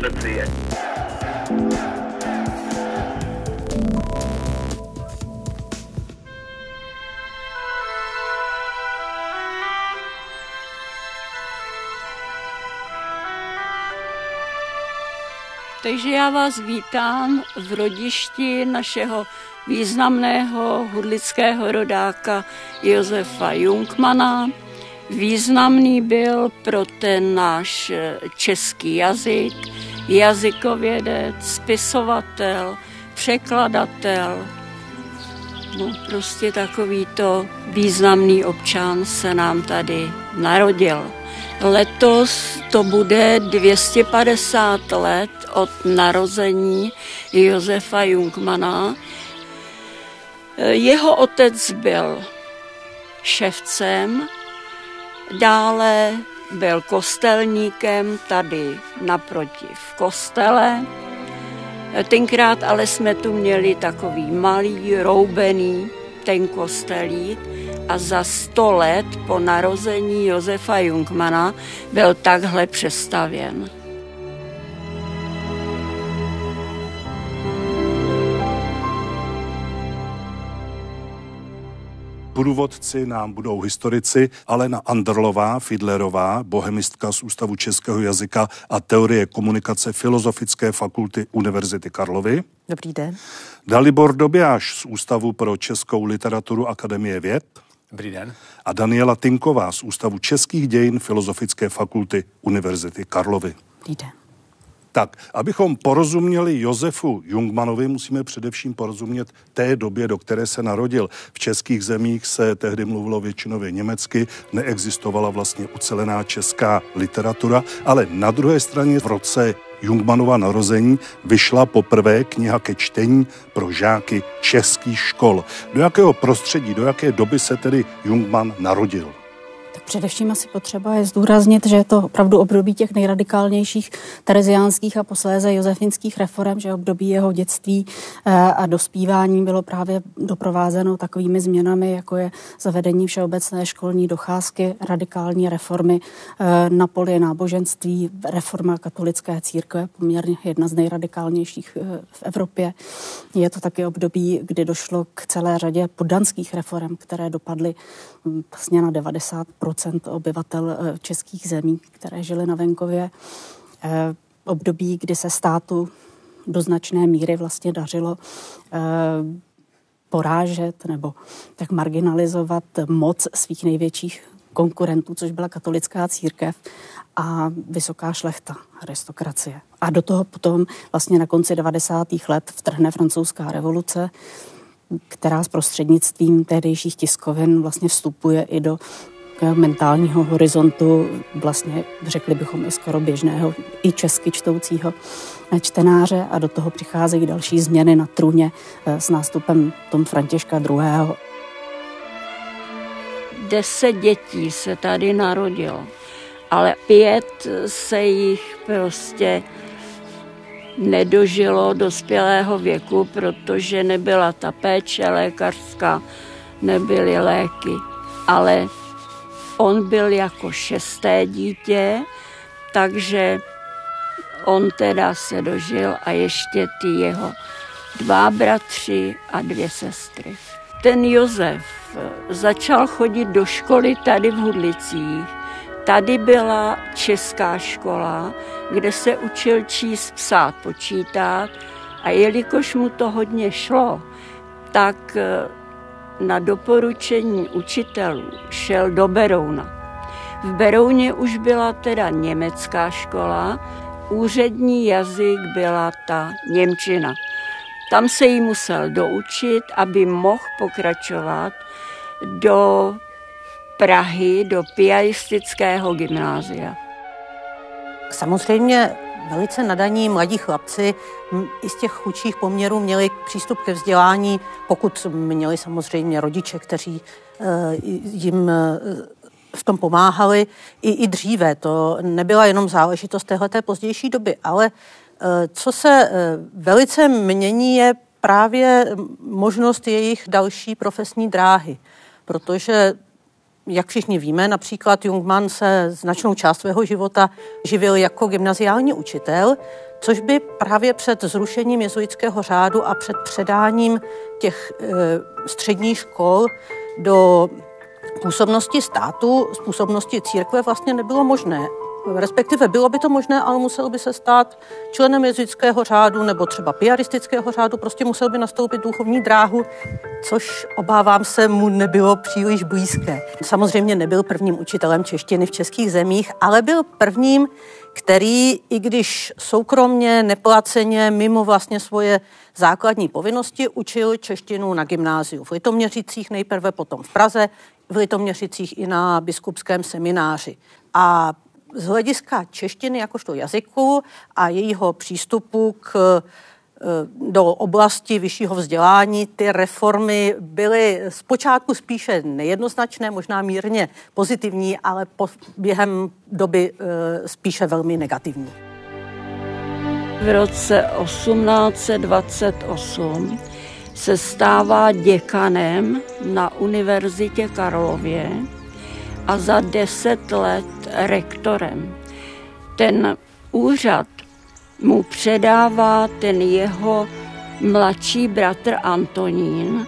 Let's see it. Takže já vás vítám v rodišti našeho významného hudlického rodáka Josefa Jungmana. Významný byl pro ten náš český jazyk, jazykovědec, spisovatel, překladatel. No prostě takovýto významný občan se nám tady narodil. Letos to bude 250 let od narození Josefa Jungmana. Jeho otec byl ševcem, dále byl kostelníkem tady naproti v kostele. Tenkrát ale jsme tu měli takový malý, roubený ten kostelík a za sto let po narození Josefa Jungmana byl takhle přestavěn. Průvodci nám budou historici Alena Anderlová, Fidlerová, bohemistka z Ústavu českého jazyka a teorie komunikace Filozofické fakulty Univerzity Karlovy. Dobrý den. Dalibor Dobiáš z Ústavu pro českou literaturu Akademie věd. Dobrý den. A Daniela Tinková z Ústavu českých dějin Filozofické fakulty Univerzity Karlovy. Dobrý den. Tak, abychom porozuměli Josefu Jungmanovi, musíme především porozumět té době, do které se narodil. V českých zemích se tehdy mluvilo většinově německy, neexistovala vlastně ucelená česká literatura, ale na druhé straně v roce Jungmanova narození vyšla poprvé kniha ke čtení pro žáky českých škol. Do jakého prostředí, do jaké doby se tedy Jungman narodil? Především asi potřeba je zdůraznit, že je to opravdu období těch nejradikálnějších tereziánských a posléze josefinských reform, že období jeho dětství eh, a dospívání bylo právě doprovázeno takovými změnami, jako je zavedení všeobecné školní docházky, radikální reformy eh, na poli náboženství, reforma katolické církve, poměrně jedna z nejradikálnějších eh, v Evropě. Je to taky období, kdy došlo k celé řadě podanských reform, které dopadly vlastně na 90 obyvatel eh, českých zemí, které žili na venkově. Eh, období, kdy se státu do značné míry vlastně dařilo eh, porážet nebo tak marginalizovat moc svých největších konkurentů, což byla katolická církev a vysoká šlechta, aristokracie. A do toho potom vlastně na konci 90. let vtrhne francouzská revoluce, která s prostřednictvím tehdejších tiskovin vlastně vstupuje i do mentálního horizontu, vlastně řekli bychom i skoro běžného, i česky čtoucího čtenáře a do toho přicházejí další změny na trůně eh, s nástupem Tom Františka II. Deset dětí se tady narodilo, ale pět se jich prostě nedožilo dospělého věku, protože nebyla ta péče lékařská, nebyly léky. Ale On byl jako šesté dítě, takže on teda se dožil a ještě ty jeho dva bratři a dvě sestry. Ten Josef začal chodit do školy tady v Hudlicích. Tady byla česká škola, kde se učil číst, psát, počítat a jelikož mu to hodně šlo, tak na doporučení učitelů šel do Berouna. V Berouně už byla teda německá škola, úřední jazyk byla ta Němčina. Tam se jí musel doučit, aby mohl pokračovat do Prahy, do piaristického gymnázia. Samozřejmě velice nadaní mladí chlapci i z těch chudších poměrů měli přístup ke vzdělání, pokud měli samozřejmě rodiče, kteří eh, jim eh, v tom pomáhali i, i dříve. To nebyla jenom záležitost téhleté pozdější doby, ale eh, co se velice mění, je právě možnost jejich další profesní dráhy, protože jak všichni víme, například Jungmann se značnou část svého života živil jako gymnaziální učitel, což by právě před zrušením jezuitského řádu a před předáním těch e, středních škol do působnosti státu, z působnosti církve vlastně nebylo možné. Respektive bylo by to možné, ale musel by se stát členem jezuitského řádu nebo třeba piaristického řádu, prostě musel by nastoupit duchovní dráhu, což obávám se mu nebylo příliš blízké. Samozřejmě nebyl prvním učitelem češtiny v českých zemích, ale byl prvním, který, i když soukromně, neplaceně, mimo vlastně svoje základní povinnosti, učil češtinu na gymnáziu v Litoměřicích, nejprve potom v Praze, v Litoměřicích i na biskupském semináři. A z hlediska češtiny jakožto jazyku a jejího přístupu k eh, do oblasti vyššího vzdělání ty reformy byly zpočátku spíše nejednoznačné, možná mírně pozitivní, ale po, během doby eh, spíše velmi negativní. V roce 1828 se stává děkanem na Univerzitě Karlově a za deset let rektorem. Ten úřad mu předává ten jeho mladší bratr Antonín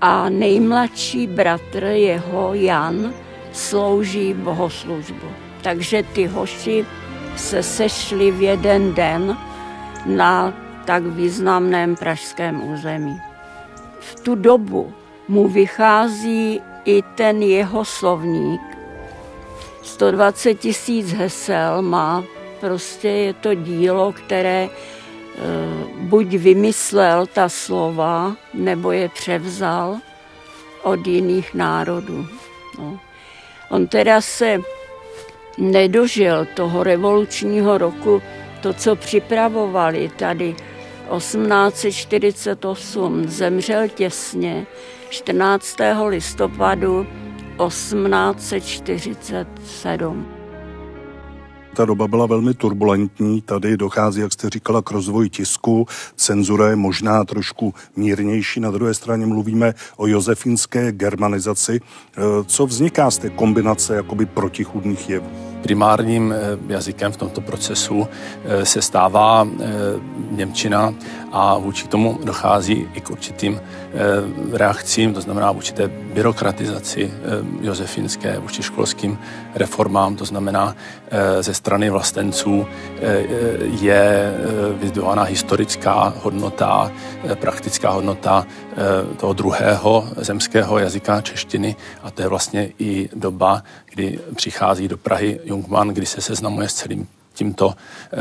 a nejmladší bratr jeho Jan slouží bohoslužbu. Takže ty hoši se sešli v jeden den na tak významném pražském území. V tu dobu mu vychází i ten jeho slovník. 120 tisíc hesel má, prostě je to dílo, které e, buď vymyslel ta slova, nebo je převzal od jiných národů. No. On teda se nedožil toho revolučního roku, to, co připravovali tady 1848, zemřel těsně 14. listopadu 1847. Ta doba byla velmi turbulentní, tady dochází, jak jste říkala, k rozvoji tisku, cenzura je možná trošku mírnější, na druhé straně mluvíme o josefínské germanizaci. Co vzniká z té kombinace jakoby protichudných jevů? primárním eh, jazykem v tomto procesu eh, se stává Němčina a vůči tomu dochází i k určitým reakcím, to znamená v určité byrokratizaci josefinské, vůči školským reformám, to znamená ze strany vlastenců je vyzdvihována historická hodnota, praktická hodnota toho druhého zemského jazyka češtiny a to je vlastně i doba, kdy přichází do Prahy Jungmann, kdy se seznamuje s celým tímto eh,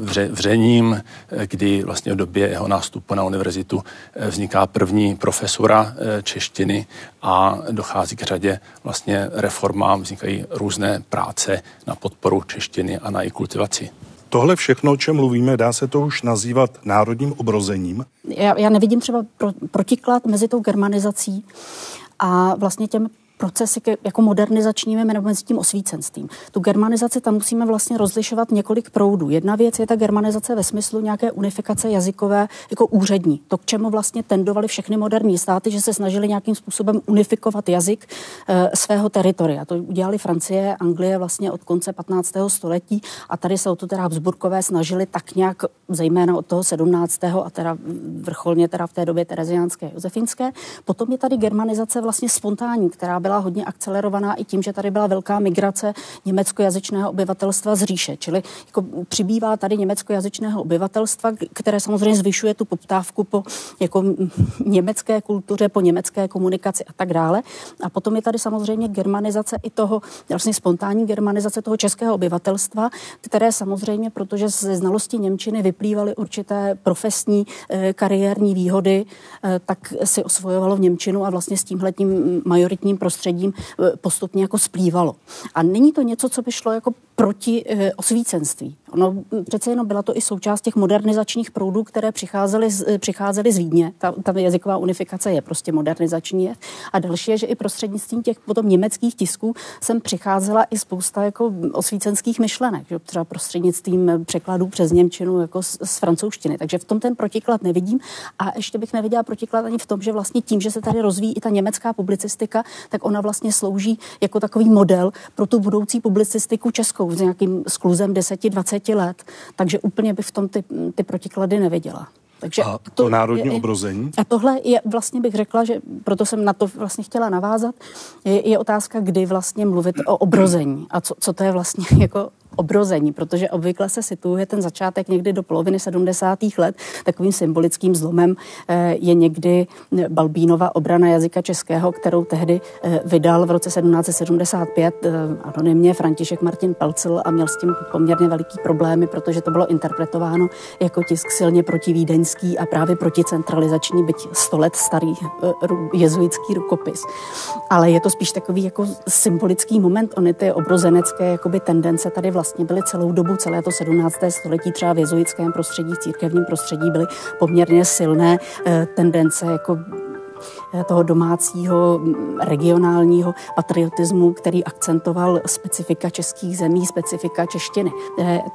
vře, vřením, eh, kdy vlastně v době jeho nástupu na univerzitu eh, vzniká první profesora češtiny a dochází k řadě vlastně reformám, vznikají různé práce na podporu češtiny a na její kultivaci. Tohle všechno, o čem mluvíme, dá se to už nazývat národním obrozením? Já, já nevidím třeba pro, protiklad mezi tou germanizací a vlastně těm procesy jako modernizačními nebo mezi tím osvícenstvím. Tu germanizaci tam musíme vlastně rozlišovat několik proudů. Jedna věc je ta germanizace ve smyslu nějaké unifikace jazykové jako úřední. To, k čemu vlastně tendovali všechny moderní státy, že se snažili nějakým způsobem unifikovat jazyk e, svého teritoria. To udělali Francie, Anglie vlastně od konce 15. století a tady se o to teda Habsburkové snažili tak nějak, zejména od toho 17. a teda vrcholně teda v té době tereziánské, josefínské. Potom je tady germanizace vlastně spontánní, která byla byla hodně akcelerovaná i tím, že tady byla velká migrace německojazyčného obyvatelstva z říše. Čili jako přibývá tady německojazyčného obyvatelstva, které samozřejmě zvyšuje tu poptávku po jako německé kultuře, po německé komunikaci a tak dále. A potom je tady samozřejmě germanizace i toho, vlastně spontánní germanizace toho českého obyvatelstva, které samozřejmě, protože ze znalosti Němčiny vyplývaly určité profesní e, kariérní výhody, e, tak si osvojovalo v Němčinu a vlastně s tímhletím majoritním prostředím prostředím eh, postupně jako splývalo. A není to něco, co by šlo jako proti e, osvícenství. Ono přece jenom byla to i součást těch modernizačních proudů, které přicházely z, přicházely z Vídně. Ta, ta jazyková unifikace je prostě modernizační. A další je, že i prostřednictvím těch potom německých tisků jsem přicházela i spousta jako osvícenských myšlenek, že třeba prostřednictvím překladů přes Němčinu jako z, z francouzštiny. Takže v tom ten protiklad nevidím. A ještě bych neviděla protiklad ani v tom, že vlastně tím, že se tady rozvíjí i ta německá publicistika, tak ona vlastně slouží jako takový model pro tu budoucí publicistiku českou s nějakým skluzem 10-20 let. Takže úplně bych v tom ty, ty protiklady neviděla. Takže a to, to národní je, obrození? A tohle je vlastně bych řekla, že proto jsem na to vlastně chtěla navázat, je, je otázka, kdy vlastně mluvit o obrození a co, co to je vlastně jako obrození, protože obvykle se situuje ten začátek někdy do poloviny 70. let. Takovým symbolickým zlomem eh, je někdy Balbínova obrana jazyka českého, kterou tehdy eh, vydal v roce 1775 eh, anonymně František Martin Pelcel a měl s tím poměrně veliký problémy, protože to bylo interpretováno jako tisk silně protivídeňský a právě proticentralizační, byť 100 let starý jezuitský rukopis. Ale je to spíš takový jako symbolický moment, ony ty obrozenecké jakoby tendence tady vlastně vlastně byly celou dobu, celé to 17. století třeba v jezuitském prostředí, v církevním prostředí byly poměrně silné eh, tendence jako toho domácího regionálního patriotismu, který akcentoval specifika českých zemí, specifika češtiny.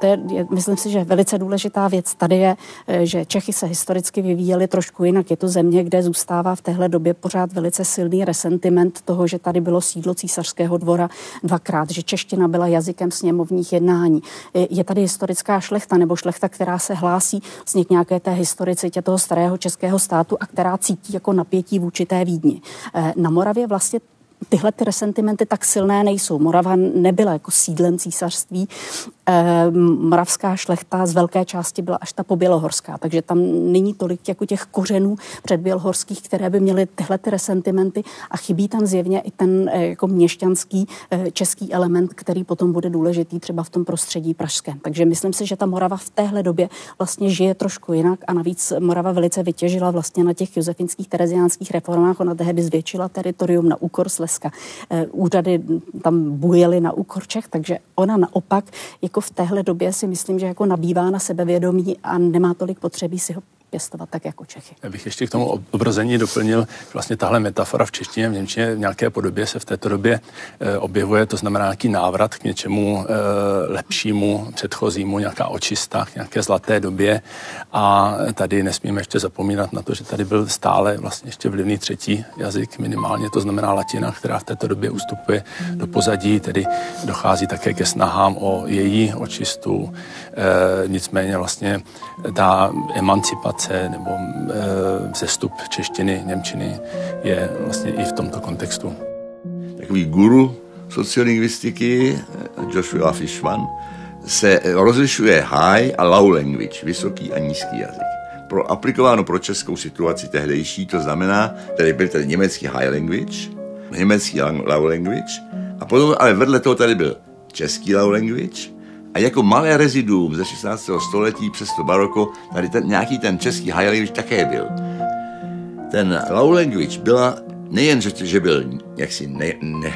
To je, myslím si, že velice důležitá věc tady je, eh, že Čechy se historicky vyvíjely trošku jinak. Je to země, kde zůstává v téhle době pořád velice silný resentiment toho, že tady bylo sídlo císařského dvora dvakrát, že čeština byla jazykem sněmovních jednání. Je tady historická šlechta nebo šlechta, která se hlásí z nějaké té historicitě toho starého českého státu a která cítí jako napětí vůči té Vídni. Eh, na Moravě vlastně tyhle ty resentimenty tak silné nejsou. Morava nebyla jako sídlem císařství. E, moravská šlechta z velké části byla až ta pobělohorská, takže tam není tolik jako těch kořenů předbělohorských, které by měly tyhle ty resentimenty a chybí tam zjevně i ten e, jako měšťanský e, český element, který potom bude důležitý třeba v tom prostředí pražském. Takže myslím si, že ta Morava v téhle době vlastně žije trošku jinak a navíc Morava velice vytěžila vlastně na těch josefinských tereziánských reformách. Ona tehdy zvětšila teritorium na úkor. Eh, úřady tam bujely na úkor Čech, takže ona naopak jako v téhle době si myslím, že jako nabývá na sebevědomí a nemá tolik potřebí si ho pěstovat tak jako Čechy. Já bych ještě k tomu obrazení doplnil, vlastně tahle metafora v češtině, v Němčině v nějaké podobě se v této době e, objevuje, to znamená nějaký návrat k něčemu e, lepšímu, předchozímu, nějaká očista, k nějaké zlaté době. A tady nesmíme ještě zapomínat na to, že tady byl stále vlastně ještě vlivný třetí jazyk, minimálně to znamená latina, která v této době ustupuje do pozadí, tedy dochází také ke snahám o její očistu. E, nicméně vlastně ta emancipace nebo e, vzestup češtiny, němčiny je vlastně i v tomto kontextu. Takový guru sociolingvistiky eh, Joshua Fishman se rozlišuje high a low language, vysoký a nízký jazyk. Pro aplikováno pro českou situaci tehdejší, to znamená, tady byl tady německý high language, německý low language, a potom ale vedle toho tady byl český low language a jako malé reziduum ze 16. století přes to baroko, tady ten, nějaký ten český high language také byl. Ten low language byla nejen, že, že byl jaksi ne, ne,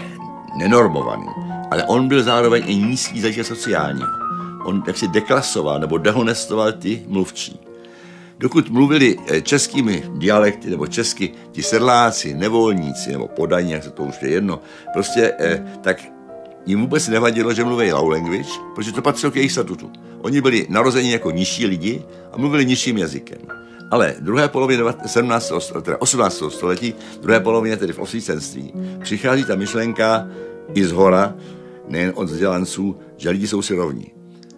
nenormovaný, ale on byl zároveň i nízký zažitek sociálního. On jaksi deklasoval nebo dehonestoval ty mluvčí. Dokud mluvili eh, českými dialekty nebo česky ti sedláci, nevolníci nebo podaní, jak se to už je jedno, prostě eh, tak jim vůbec nevadilo, že mluví low language, protože to patřilo k jejich statutu. Oni byli narozeni jako nižší lidi a mluvili nižším jazykem. Ale v druhé polovině 17. Teda 18. století, druhé polovině tedy v osvícenství, přichází ta myšlenka i z hora, nejen od vzdělanců, že lidi jsou si rovní.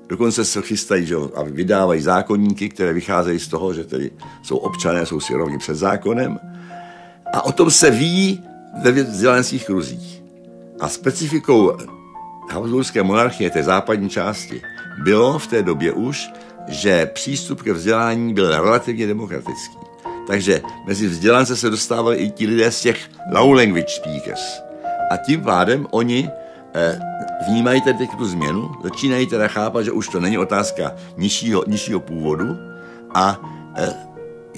Dokonce se chystají že, a vydávají zákonníky, které vycházejí z toho, že tedy jsou občané, jsou si rovní před zákonem. A o tom se ví ve vzdělanských kruzích. A specifikou Habsburské monarchie té západní části bylo v té době už, že přístup ke vzdělání byl relativně demokratický. Takže mezi vzdělance se dostávali i ti lidé z těch low language speakers. A tím pádem oni eh, vnímají tedy tu změnu, začínají teda chápat, že už to není otázka nižšího, nižšího původu a eh,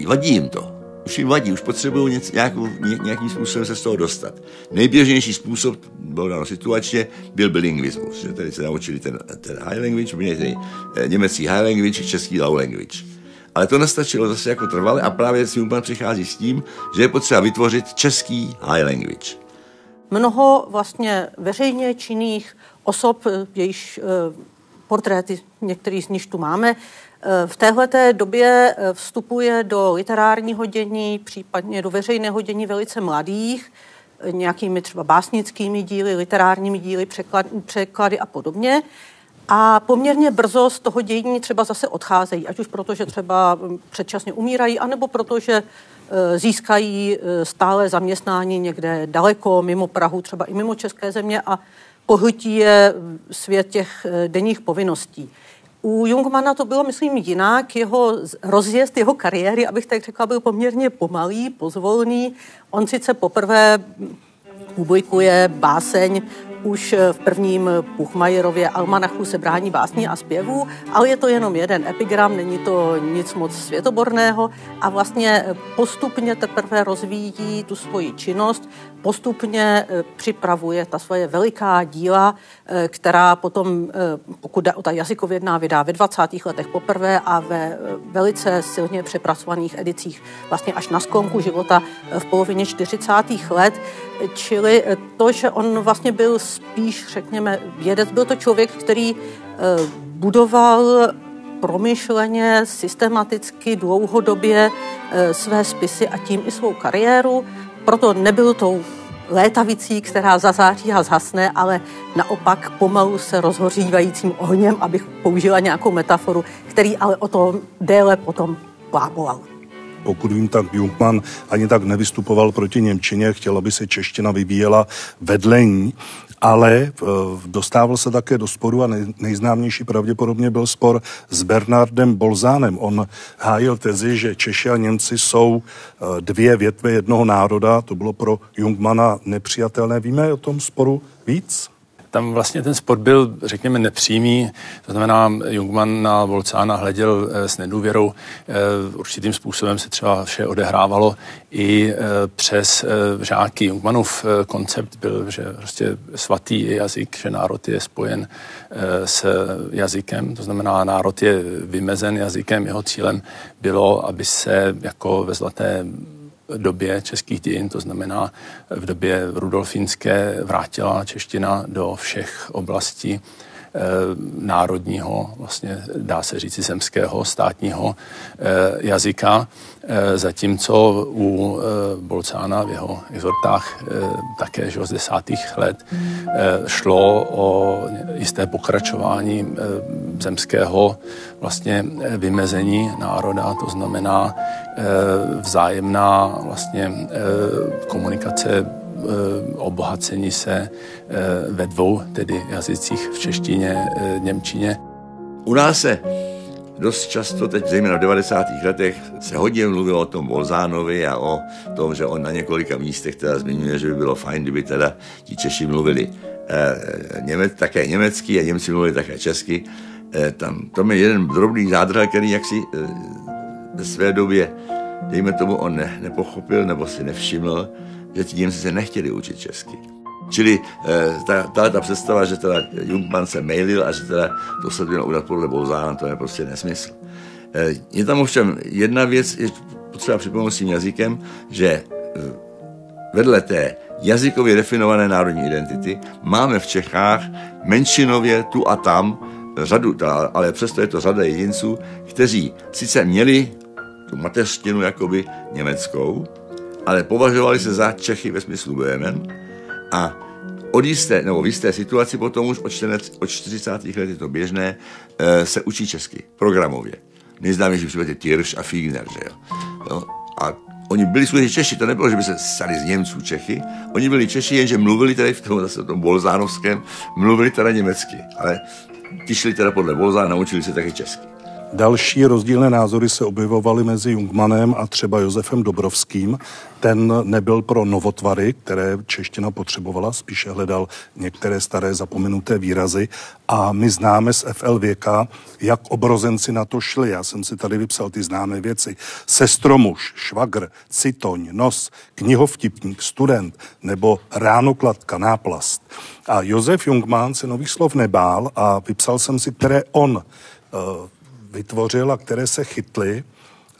vadí jim to. Už jim vadí, už potřebují nějakou, nějakým způsobem se z toho dostat. Nejběžnější způsob, byl dáno situačně, byl bilingvismus, že tady se naučili ten, ten high language, ten eh, německý high language, český low language. Ale to nestačilo zase jako trvale a právě Jungmann přichází s tím, že je potřeba vytvořit český high language. Mnoho vlastně veřejně činných osob, jejichž eh, portréty některý z nich tu máme, Eh, v téhle době eh, vstupuje do literárního dění, případně do veřejného dění velice mladých, eh, nějakými třeba básnickými díly, literárními díly, překlad, překlady a podobně. A poměrně brzo z toho dění třeba zase odcházejí, ať už proto, že třeba hm, předčasně umírají, anebo proto, že získají stále zaměstnání někde daleko, mimo Prahu, třeba i mimo České země a pohltí je hm, svět těch denních povinností. U Jungmana to bylo, myslím, jinak. Jeho rozjezd jeho kariéry, abych tak řekla, byl poměrně pomalý, pozvolný. On sice poprvé publikuje báseň už v prvním Puchmajerově almanachu se brání básní a zpěvů, ale je to jenom jeden epigram, není to nic moc světoborného a vlastně postupně teprve rozvíjí tu svoji činnost, postupně eh, připravuje ta svoje veliká díla, eh, která potom, eh, pokud o ta jazykovědná, vydá ve 20. letech poprvé a ve velice silně přepracovaných edicích vlastně až na sklonku života v polovině 40. let. Čili to, že on vlastně byl spíš, řekněme, vědec, byl to člověk, který budoval promyšleně, systematicky, dlouhodobě své spisy a tím i svou kariéru proto nebyl tou létavicí, která zazáří a zhasne, ale naopak pomalu se rozhořívajícím ohněm, abych použila nějakou metaforu, který ale o to déle potom pláboval. Pokud vím, tak Jungmann ani tak nevystupoval proti Němčině, chtěl, aby se čeština vybíjela vedle ní ale eh, dostával se také do sporu a nejznámější pravděpodobně byl spor s Bernardem Bolzánem. On hájil tezi, že Češi a Němci jsou eh, dvě větve jednoho národa. To bylo pro Jungmana nepřijatelné. Víme o tom sporu víc? Tam vlastně ten sport byl, řekněme, nepřímý, to znamená, Jungmann na Volcána hleděl eh, s nedůvěrou. Eh, určitým způsobem se třeba vše odehrávalo i eh, přes žáky. Jungmannův koncept byl, že prostě svatý jazyk, že národ je spojen s jazykem, to znamená, národ je vymezen jazykem, jeho cílem bylo, aby se jako ve zlaté době českých dějin, to znamená v době rudolfínské, vrátila čeština do všech oblastí národního, vlastně dá se říci zemského, státního eh, jazyka, eh, zatímco u Bolcána v jeho exhortách také že z desátých let šlo o jisté pokračování zemského vlastně vymezení národa, to znamená vzájemná vlastně komunikace Eh, obohacení se eh, ve dvou tedy jazycích v češtině, eh, němčině. U nás se dost často, teď zejména v 90. letech, se hodně mluvilo o tom Bolzánovi a o tom, že on na několika místech teda zmiňuje, že by bylo fajn, kdyby teda ti Češi mluvili eh, němec, také německy a Němci mluvili také česky. Eh, tam, to je jeden drobný zádrhel, který jaksi eh, ve své době, dejme tomu, on ne, nepochopil nebo si nevšiml, že ti Němci se nechtěli učit česky. Čili eh, ta, ta, ta představa, že teda Jungmann se mailil a že teda to se mělo udělat podle Bolzána, to je prostě nesmysl. Eh, je tam ovšem jedna věc, je potřeba připomenout s tím jazykem, že eh, vedle té jazykově definované národní identity máme v Čechách menšinově tu a tam řadu, ale přesto je to řada jedinců, kteří sice měli tu mateřštinu jakoby německou, ale považovali se za Čechy ve smyslu Böhmen a od jisté, nebo v jisté situaci potom už od, 40, od 40. let je to běžné, e, se učí česky, programově. Nejznámější případ je Tiersch a Figner, že jo. jo? A oni byli skutečně Češi, to nebylo, že by se stali z Němců Čechy, oni byli Češi, jenže mluvili tady v tom, zase v tom Bolzánovském, mluvili teda německy, ale ti šli teda podle Bolzána, naučili se taky česky. Další rozdílné názory se objevovaly mezi Jungmanem a třeba Josefem Dobrovským. Ten nebyl pro novotvary, které čeština potřebovala, spíše hledal některé staré zapomenuté výrazy. A my známe z FL věka, jak obrozenci na to šli. Já jsem si tady vypsal ty známé věci. Sestromuž, švagr, citoň, nos, knihovtipník, student nebo ránokladka, náplast. A Josef Jungmann se nových slov nebál a vypsal jsem si, které on uh, vytvořil a které se chytly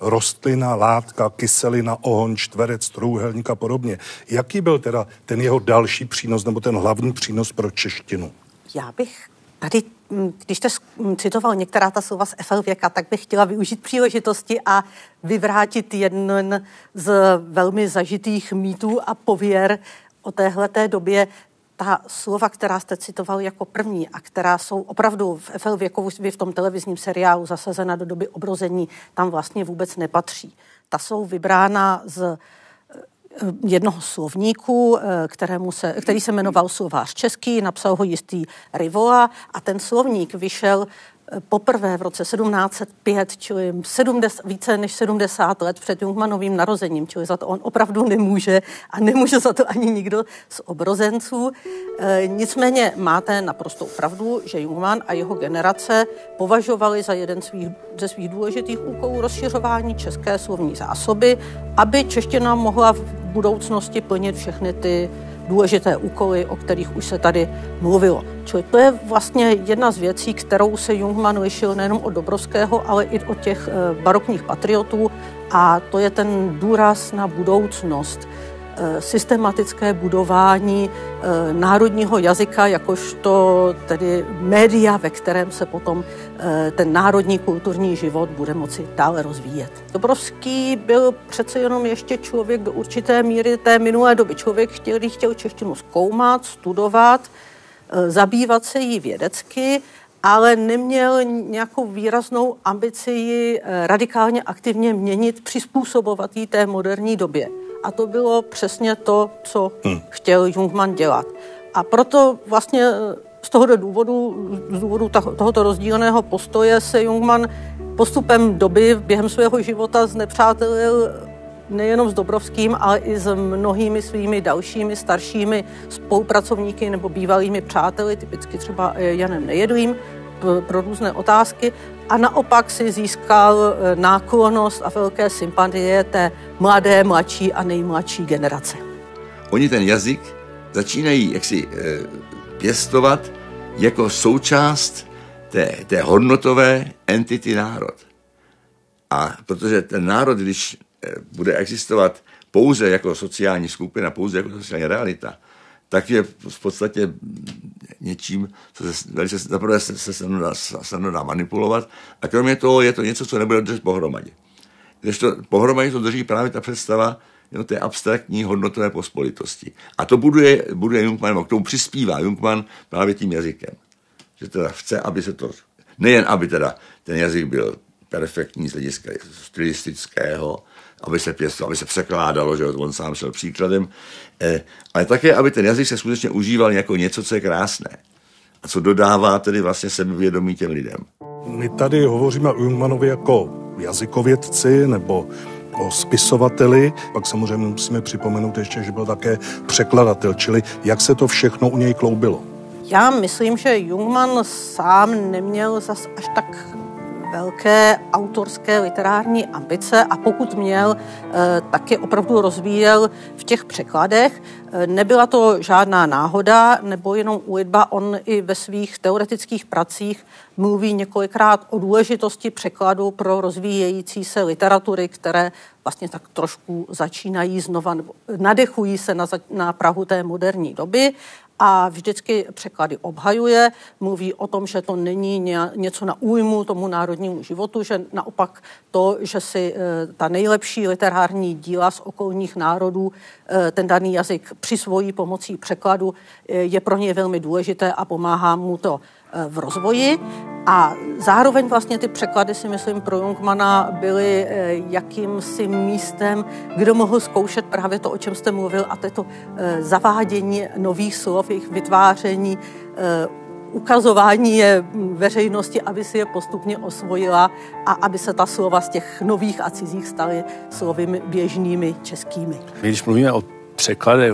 rostlina, látka, kyselina, ohon, čtverec, trůhelník a podobně. Jaký byl teda ten jeho další přínos nebo ten hlavní přínos pro češtinu? Já bych tady, mm, když jste mm, citoval některá ta slova z FL věka, tak bych chtěla využít příležitosti a vyvrátit jeden z velmi zažitých mýtů a pověr o téhleté době ta slova, která jste citoval jako první a která jsou opravdu v FL věku v tom televizním seriálu zasazena do doby obrození, tam vlastně vůbec nepatří. Ta jsou vybrána z eh, jednoho slovníku, eh, kterému se, který se jmenoval Slovář český, napsal ho jistý Rivola a ten slovník vyšel poprvé v roce 1705, čili 70, více než 70 let před Jungmanovým narozením, čili za to on opravdu nemůže a nemůže za to ani nikdo z obrozenců. E, nicméně máte naprostou pravdu, že Jungman a jeho generace považovali za jeden svých, ze svých důležitých úkolů rozšiřování české slovní zásoby, aby čeština mohla v budoucnosti plnit všechny ty důležité úkoly, o kterých už se tady mluvilo. Čili to je vlastně jedna z věcí, kterou se Jungmann lišil nejenom od Dobrovského, ale i od těch eh, barokních patriotů a to je ten důraz na budoucnost systematické budování eh, národního jazyka, jakožto tedy média, ve kterém se potom eh, ten národní kulturní život bude moci dále rozvíjet. Dobrovský byl přece jenom ještě člověk do určité míry té minulé doby. Člověk, který chtěl češtinu zkoumat, studovat, zabývat se jí vědecky, ale neměl nějakou výraznou ambici ji radikálně aktivně měnit, přizpůsobovat jí té moderní době. A to bylo přesně to, co hmm. chtěl Jungmann dělat. A proto vlastně eh, z tohoto důvodu, z důvodu tohoto rozdílného postoje se Jungmann postupem doby během svého života znepřátelil nejenom s Dobrovským, ale i s mnohými svými dalšími staršími spolupracovníky nebo bývalými přáteli, typicky třeba eh, Janem Nejedlým, pro různé otázky a naopak si získal e, náklonost a velké sympatie té mladé, mladší a nejmladší generace. Oni ten jazyk začínají jaksi e, pěstovat jako součást té, té hodnotové entity národ. A protože ten národ, když e, bude existovat pouze jako sociální skupina, pouze jako sociální realita, tak je v podstatě něčím, co se velice zaprvé se, se, se, dá, manipulovat a kromě toho je to něco, co nebude držet pohromadě. Když to pohromadě to drží právě ta představa jo, té abstraktní hodnotové pospolitosti. A to buduje, buduje Jungmann, k tomu přispívá Jungmann právě tím jazykem. Že teda chce, aby se to, nejen aby teda ten jazyk byl perfektní z hlediska stylistického, aby se pěsto, aby se překládalo, že on sám šel příkladem, eh, ale také, aby ten jazyk se skutečně užíval jako něco, co je krásné a co dodává tedy vlastně sebevědomí těm lidem. My tady hovoříme o Jungmanovi jako jazykovědci nebo o spisovateli, pak samozřejmě musíme připomenout ještě, že byl také překladatel, čili jak se to všechno u něj kloubilo. Já myslím, že Jungmann sám neměl zas až tak velké autorské literární ambice a pokud měl, eh, tak je opravdu rozvíjel v těch překladech. Eh, nebyla to žádná náhoda nebo jenom úlitba. On i ve svých teoretických pracích mluví několikrát o důležitosti překladu pro rozvíjející se literatury, které vlastně tak trošku začínají znova, nadechují se na, na Prahu té moderní doby a vždycky překlady obhajuje, mluví o tom, že to není něco na újmu tomu národnímu životu, že naopak to, že si eh, ta nejlepší literární díla z okolních národů eh, ten daný jazyk přisvojí pomocí překladu, eh, je pro ně velmi důležité a pomáhá mu to v rozvoji. A zároveň vlastně ty překlady si myslím pro Jungmana byly eh, jakýmsi místem, kdo mohl zkoušet právě to, o čem jste mluvil, a to je to eh, zavádění nových slov, jejich vytváření, eh, ukazování je veřejnosti, aby si je postupně osvojila a aby se ta slova z těch nových a cizích staly slovy běžnými českými. Když mluvíme o překlady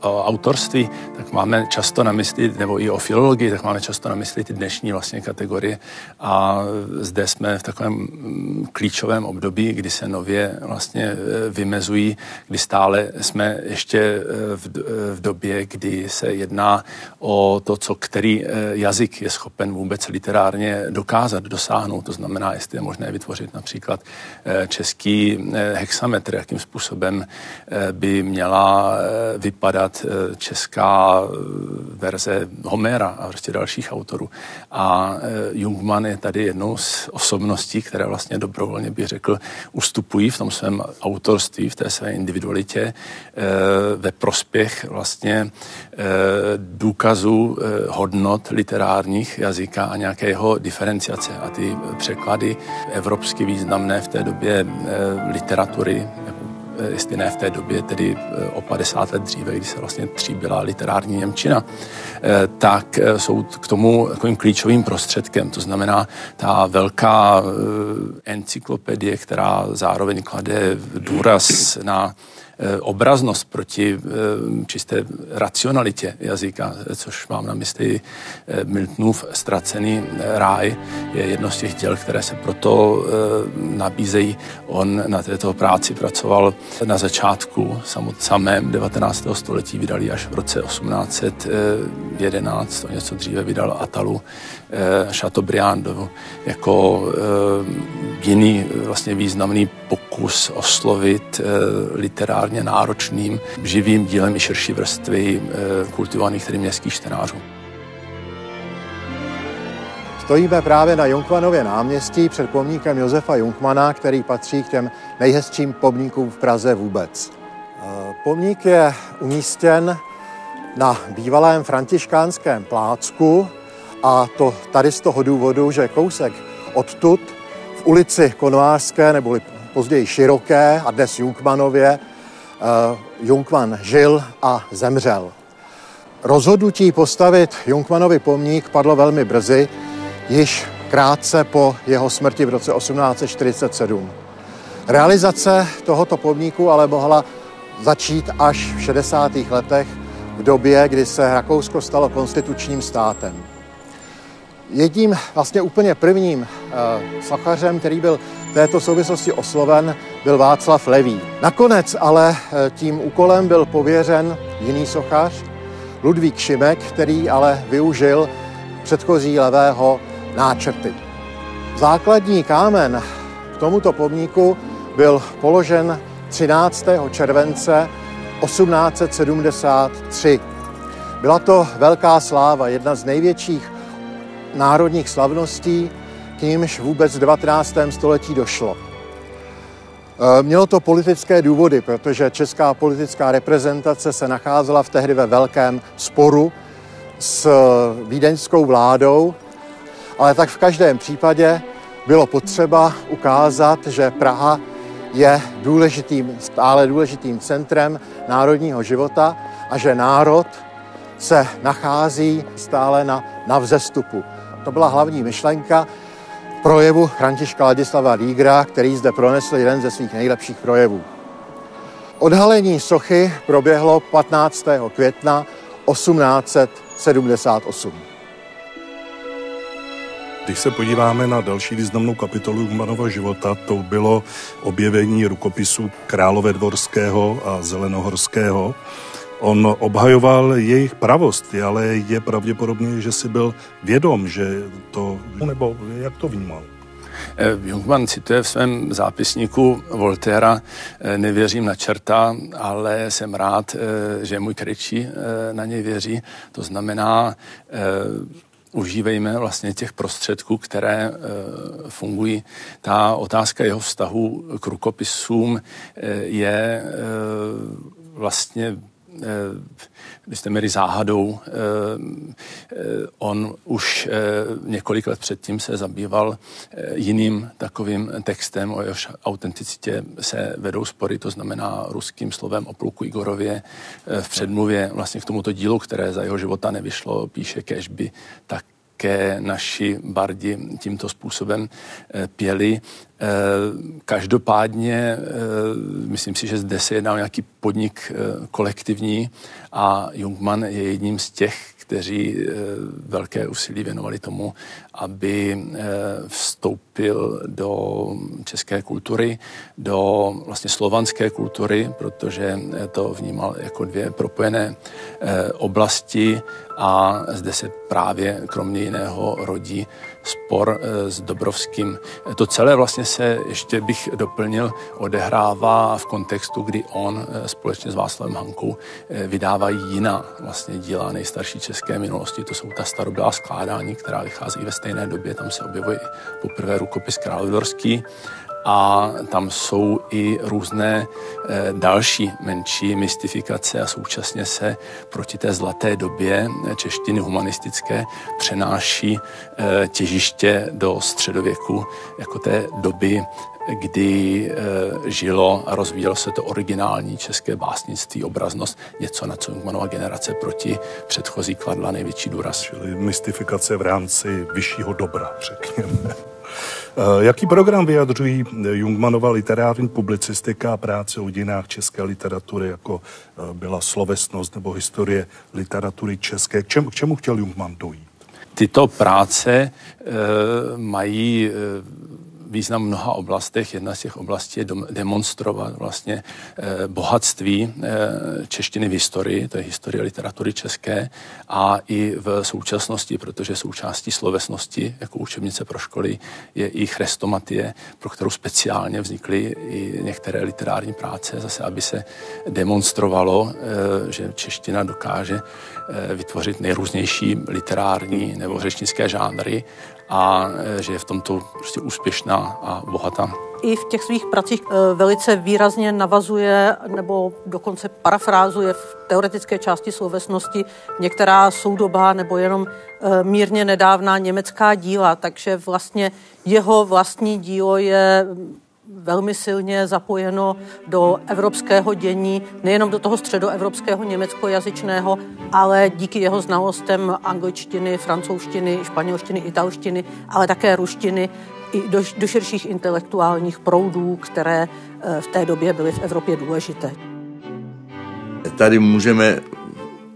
o autorství, tak máme často na mysli, nebo i o filologii, tak máme často na mysli ty dnešní vlastně kategorie a zde jsme v takovém mm, klíčovém období, kdy se nově vlastně e, vymezují, kdy stále jsme ještě e, v, e, v době, kdy se jedná o to, co který jazyk je schopen vůbec literárně dokázat, dosáhnout. To znamená, jestli je možné vytvořit například český hexametr, jakým způsobem by měl měla eh, vypadat eh, česká eh, verze Homera a prostě dalších autorů. A Jungmann je tady jednou z osobností, které vlastně dobrovolně bych řekl ustupují v tom svém autorství, v té své individualitě ve prospěch vlastně důkazů hodnot literárních jazyka a nějaké jeho diferenciace. A ty překlady evropsky významné v té době literatury, jestli ne v té době, tedy eh, o 50 let dříve, kdy se vlastně tříbila literární Němčina, eh, tak jsou k tomu takovým klíčovým prostředkem. To znamená ta velká encyklopedie, která zároveň klade důraz na Eh, obraznost proti eh, čisté racionalitě jazyka, což mám na mysli eh, Miltonův ztracený ráj, je jedno z těch děl, které se proto nabízejí. On na této práci pracoval na začátku samém 19. století, vydali až v roce 1811, to něco dříve vydal Atalu Chateaubriand jako jiný vlastně významný pokus oslovit literární literárně náročným, živým dílem i širší vrstvy eh, kultivovaných tedy městských čtenářů. Stojíme právě na Junkmanově náměstí před pomníkem Josefa Junkmana, který patří k těm nejhezčím pomníkům v Praze vůbec. Eh, pomník je umístěn na bývalém františkánském plácku a to tady z toho důvodu, že kousek odtud v ulici Konoářské, neboli později Široké a dnes Junkmanově, Eh, Jungmann žil a zemřel. Rozhodnutí postavit Jungmannovi pomník padlo velmi brzy, již krátce po jeho smrti v roce 1847. Realizace tohoto pomníku ale mohla začít až v 60. letech, v době, kdy se Rakousko stalo konstitučním státem. Jedním vlastně úplně prvním uh, sachařem, který byl v této souvislosti osloven, byl Václav Levý. Nakonec ale eh, tím úkolem byl pověřen jiný sochař, Ludvík Šimek, který ale využil předchozí levého náčrty. Základní kámen k tomuto pomníku byl položen 13. července 1873. Byla to velká sláva, jedna z největších národních slavností, k nímž vůbec v 19. století došlo. E, mělo to politické důvody, protože česká politická reprezentace se nacházela v tehdy ve velkém sporu s vídeňskou vládou, ale tak v každém případě bylo potřeba ukázat, že Praha je důležitým, stále důležitým centrem národního života a že národ se nachází stále na, na vzestupu. To byla hlavní myšlenka projevu Františka Ladislava Lígra, který zde pronesl jeden ze svých nejlepších projevů. Odhalení sochy proběhlo 15. května 1878. Když se podíváme na další významnou kapitolu Humanova života, to bylo objevení rukopisu Králové Dvorského a Zelenohorského. On obhajoval jejich pravost, ale je pravděpodobně, že si byl vědom, že to, nebo jak to vnímal? Eh, Jungmann cituje v svém zápisníku Voltera eh, Nevěřím na čerta, ale jsem rád, eh, že můj kryčí na něj věří. To znamená, užívejme vlastně těch prostředků, které fungují. Ta otázka jeho vztahu k rukopisům je vlastně vy jste měli záhadou, on už několik let předtím se zabýval jiným takovým textem, o jehož autenticitě se vedou spory, to znamená ruským slovem o pluku Igorově v předmluvě vlastně k tomuto dílu, které za jeho života nevyšlo, píše Kešby, tak také naši bardi tímto způsobem eh, pěli. Eh, každopádně eh, myslím si, že zde se jedná o nějaký podnik kolektivní a Jungmann je jedním z těch, kteří velké úsilí věnovali tomu, aby vstoupil do české kultury, do vlastně slovanské kultury, protože to vnímal jako dvě propojené oblasti a zde se právě kromě jiného rodí spor s Dobrovským. To celé vlastně se, ještě bych doplnil, odehrává v kontextu, kdy on společně s Václavem Hankou vydávají jiná vlastně díla nejstarší české české minulosti. To jsou ta starobylá skládání, která vychází ve stejné době. Tam se objevuje poprvé rukopis Královdorský a tam jsou i různé e, další menší mystifikace a současně se proti té zlaté době češtiny humanistické přenáší e, těžiště do středověku jako té doby kdy e, žilo a rozvíjelo se to originální české básnictví, obraznost, něco, na co Jungmanova generace proti předchozí kladla největší důraz. Čili mystifikace v rámci vyššího dobra, řekněme. Eh, jaký program vyjadřují Jungmanova literární publicistika a práce o dějinách české literatury, jako eh, byla slovesnost nebo historie literatury české? K čemu, k čemu chtěl Jungmann dojít? Tyto práce e, mají e, význam v mnoha oblastech. Jedna z těch oblastí je demonstrovat vlastně eh, bohatství eh, češtiny v historii, to je historie literatury české, a i v současnosti, protože součástí slovesnosti jako učebnice pro školy je i chrestomatie, pro kterou speciálně vznikly i některé literární práce, zase aby se demonstrovalo, eh, že čeština dokáže vytvořit nejrůznější literární nebo řečnické žánry a že je v tomto prostě úspěšná a bohatá. I v těch svých pracích e, velice výrazně navazuje nebo dokonce parafrázuje v teoretické části slovesnosti některá soudobá nebo jenom e, mírně nedávná německá díla, takže vlastně jeho vlastní dílo je velmi silně zapojeno do evropského dění, nejenom do toho středoevropského německojazyčného, ale díky jeho znalostem angličtiny, francouzštiny, španělštiny, italštiny, ale také ruštiny i do, do širších intelektuálních proudů, které eh, v té době byly v Evropě důležité. Tady můžeme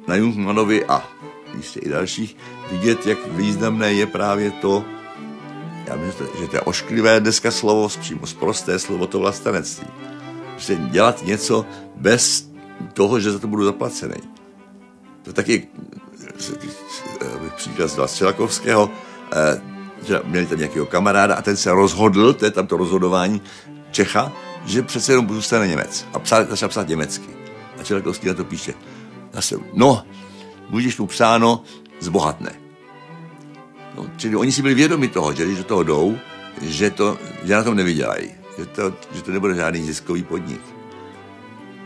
na Jungmanovi a jistě i dalších vidět, jak významné je právě to, já myslím, že to je ošklivé dneska slovo, přímo prosté slovo to vlastenectví. Že dělat něco bez toho, že za to budu zaplacený. To taky příklad z Střelakovského, eh, že měli tam nějakého kamaráda a ten se rozhodl, to je tam to rozhodování Čecha, že přece jenom zůstane Němec. A psal, začal psát německy. A Čelakovský na to píše, zase, no, budeš mu psáno, zbohatne. No, čili oni si byli vědomi toho, že když do toho jdou, že, to, že na tom nevydělají, že to, že to nebude žádný ziskový podnik.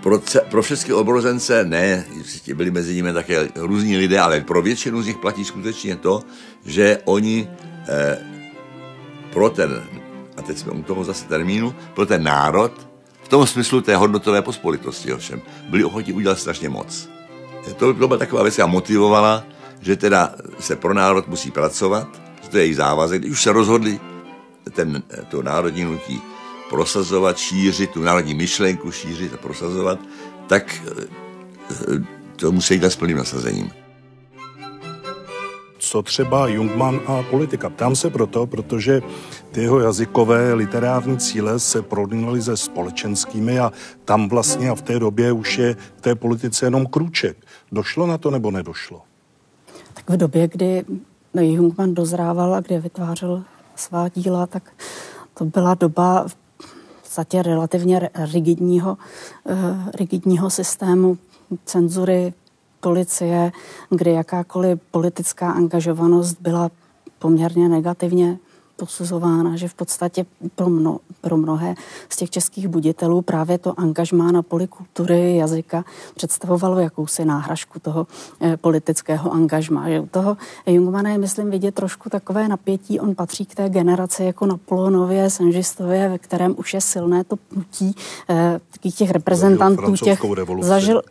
Pro, pro všechny obrozence ne, byli mezi nimi také různí lidé, ale pro většinu z nich platí skutečně to, že oni eh, pro ten, a teď jsme u toho zase termínu, pro ten národ, v tom smyslu té hodnotové pospolitosti ovšem, byli ochotní udělat strašně moc. To, to byla taková věc, která motivovala že teda se pro národ musí pracovat, že to je jejich závazek. Když už se rozhodli ten, to národní hnutí prosazovat, šířit, tu národní myšlenku šířit a prosazovat, tak eh, to musí jít s plným nasazením. Co třeba Jungmann a politika? Ptám se proto, protože ty jeho jazykové literární cíle se prodínaly se společenskými a tam vlastně a v té době už je v té politice jenom krůček. Došlo na to nebo nedošlo? v době, kdy Jungmann dozrával a kdy vytvářel svá díla, tak to byla doba v podstatě relativně rigidního, eh, rigidního systému cenzury policie, kdy jakákoliv politická angažovanost byla poměrně negativně posuzována, že v podstatě pro, mno, pro mnohé z těch českých buditelů právě to angažmá na poli kultury, jazyka představovalo jakousi náhražku toho eh, politického angažmá. Že u toho Jungmana je, myslím, vidět trošku takové napětí. On patří k té generaci jako Napoleonově, Senžistově, ve kterém už je silné to pnutí eh, těch reprezentantů, těch zažil,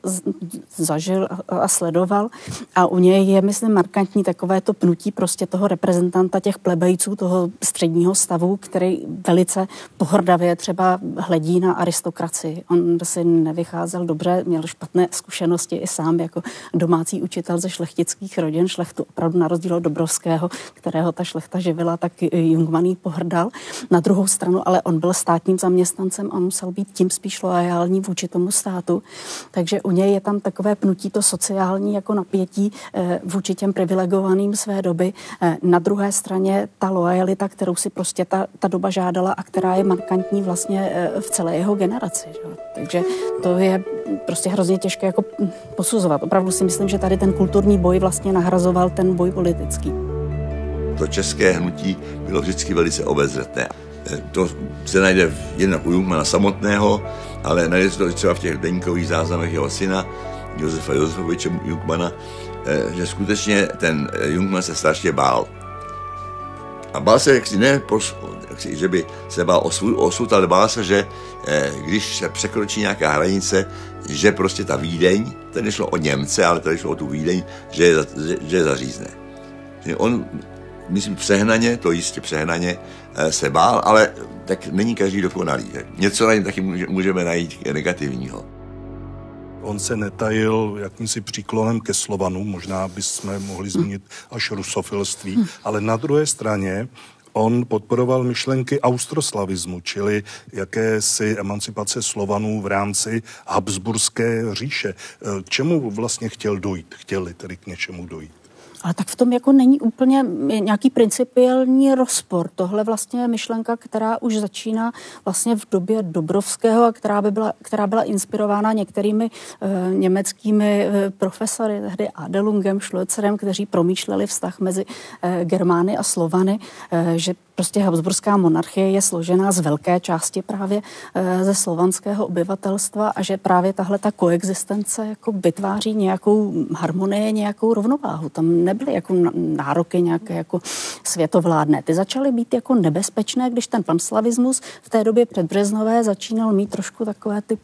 zažil a sledoval. A u něj je, myslím, markantní takové to pnutí prostě toho reprezentanta těch plebejců, toho středního stavu, který velice pohrdavě třeba hledí na aristokracii. On si nevycházel dobře, měl špatné zkušenosti i sám jako domácí učitel ze šlechtických rodin, šlechtu opravdu na rozdíl od Dobrovského, kterého ta šlechta živila, tak Jungmaný pohrdal. Na druhou stranu ale on byl státním zaměstnancem a musel být tím spíš loajální vůči tomu státu. Takže u něj je tam takové pnutí to sociální jako napětí eh, vůči těm privilegovaným své doby. Eh, na druhé straně ta loajalita, kterou si prostě ta, ta doba žádala a která je markantní vlastně eh, v celé jeho generaci. Že? Takže to je prostě hrozně těžké jako posuzovat. Opravdu si myslím, že tady ten kulturní boj vlastně nahrazoval ten boj politický. To české hnutí bylo vždycky velice obezřetné. To se najde jednak u Jungmana samotného, ale najde se to třeba v těch deníkových záznamech jeho syna, Josefa Josefoviče Jungmana, eh, že skutečně ten eh, Jungman se strašně bál. A bál se jaksi ne, jaksi, že by se bál o svůj osud, ale bál se, že eh, když se překročí nějaká hranice, že prostě ta Vídeň, to nešlo o Němce, ale to šlo o tu Vídeň, že je, že, že je zařízne. On, myslím, přehnaně, to jistě přehnaně, se bál, ale tak není každý dokonalý. Něco na něm taky můžeme najít negativního. On se netajil jakýmsi příklonem ke Slovanu, možná bychom mohli zmínit až rusofilství, hm. ale na druhé straně on podporoval myšlenky austroslavismu, čili jakési emancipace Slovanů v rámci Habsburské říše. K čemu vlastně chtěl dojít? Chtěli tedy k něčemu dojít? Ale tak v tom jako není úplně nějaký principiální rozpor. Tohle vlastně je myšlenka, která už začíná vlastně v době Dobrovského a která, by byla, která byla inspirována některými e, německými e, profesory, tehdy Adelungem, Schloezerem, kteří promýšleli vztah mezi e, Germány a Slovany, e, že Prostě Habsburská monarchie je složená z velké části právě eh, ze slovanského obyvatelstva a že právě tahle ta koexistence jako vytváří nějakou harmonii, nějakou rovnováhu. Tam nebyly jako nároky nějaké jako světovládné. Ty začaly být jako nebezpečné, když ten panslavismus v té době předbřeznové začínal mít trošku takové ty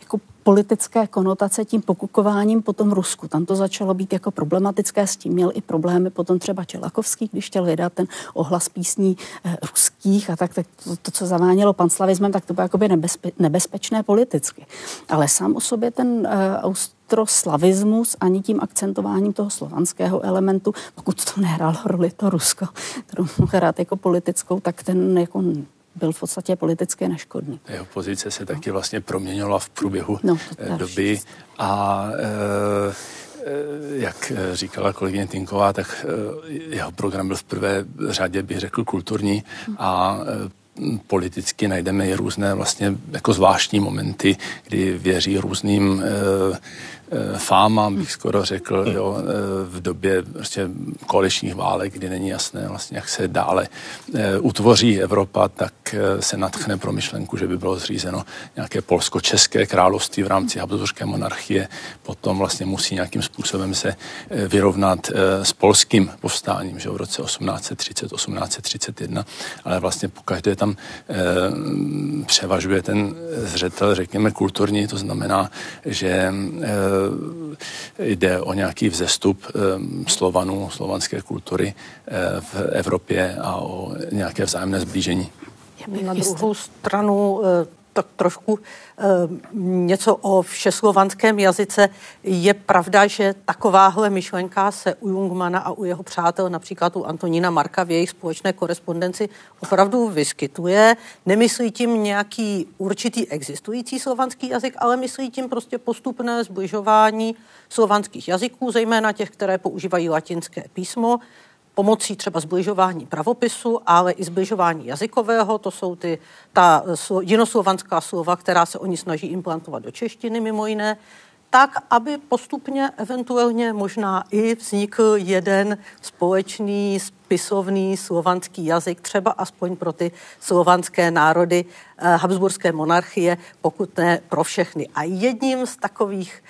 jako politické konotace tím pokukováním po tom Rusku. Tam to začalo být jako problematické, s tím měl i problémy potom třeba Čelakovský, když chtěl vydat ten ohlas písní eh, ruských a tak, tak to, to, co zavánělo panslavismem, tak to bylo jakoby nebezpe, nebezpečné politicky. Ale sám o sobě ten eh, austroslavismus ani tím akcentováním toho slovanského elementu, pokud to nehrálo roli to Rusko, kterou hrát jako politickou, tak ten jako byl v podstatě politicky neškodný. Jeho pozice se taky vlastně proměnila v průběhu no, eh, doby a e, jak říkala kolegyně Tinková, tak jeho program byl v prvé řadě, bych řekl, kulturní a politicky najdeme i různé vlastně jako zvláštní momenty, kdy věří různým Eh, fáma, bych skoro řekl, jo, eh, v době prostě koaličních válek, kdy není jasné vlastně, jak se dále eh, utvoří Evropa, tak se natchne pro myšlenku, že by bylo zřízeno nějaké polsko-české království v rámci Habsburské monarchie. Potom vlastně musí nějakým způsobem se vyrovnat s polským povstáním, že v roce 1830, 1831, ale vlastně pokaždé tam převažuje ten zřetel, řekněme, kulturní, to znamená, že Eh, jde o nějaký vzestup eh, Slovanů, slovanské kultury eh, v Evropě a o nějaké vzájemné zblížení. Na druhou stranu tak trošku e, něco o všeslovanském jazyce. Je pravda, že takováhle myšlenka se u Jungmana a u jeho přátel, například u Antonína Marka v jejich společné korespondenci, opravdu vyskytuje. Nemyslí tím nějaký určitý existující slovanský jazyk, ale myslí tím prostě postupné zbližování slovanských jazyků, zejména těch, které používají latinské písmo, pomocí třeba zbližování pravopisu, ale i zbližování jazykového. To jsou ty, ta jinoslovanská slova, která se oni snaží implantovat do češtiny mimo jiné. tak, aby postupně eventuálně možná i vznikl jeden společný spisovný slovanský jazyk, třeba aspoň pro ty slovanské národy eh, Habsburské monarchie, pokud ne pro všechny. A jedním z takových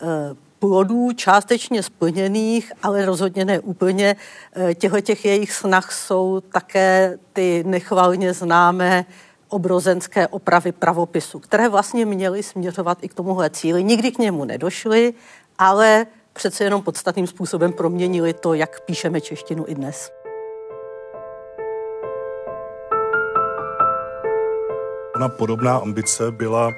eh, plodů částečně splněných, ale rozhodně ne úplně eh, těchto těch jejich snah jsou také ty nechvalně známé obrozenské opravy pravopisu, které vlastně měly směřovat i k tomuhle cíli. Nikdy k němu nedošly, ale přece jenom podstatným způsobem proměnili to, jak píšeme češtinu i dnes. Ona podobná ambice byla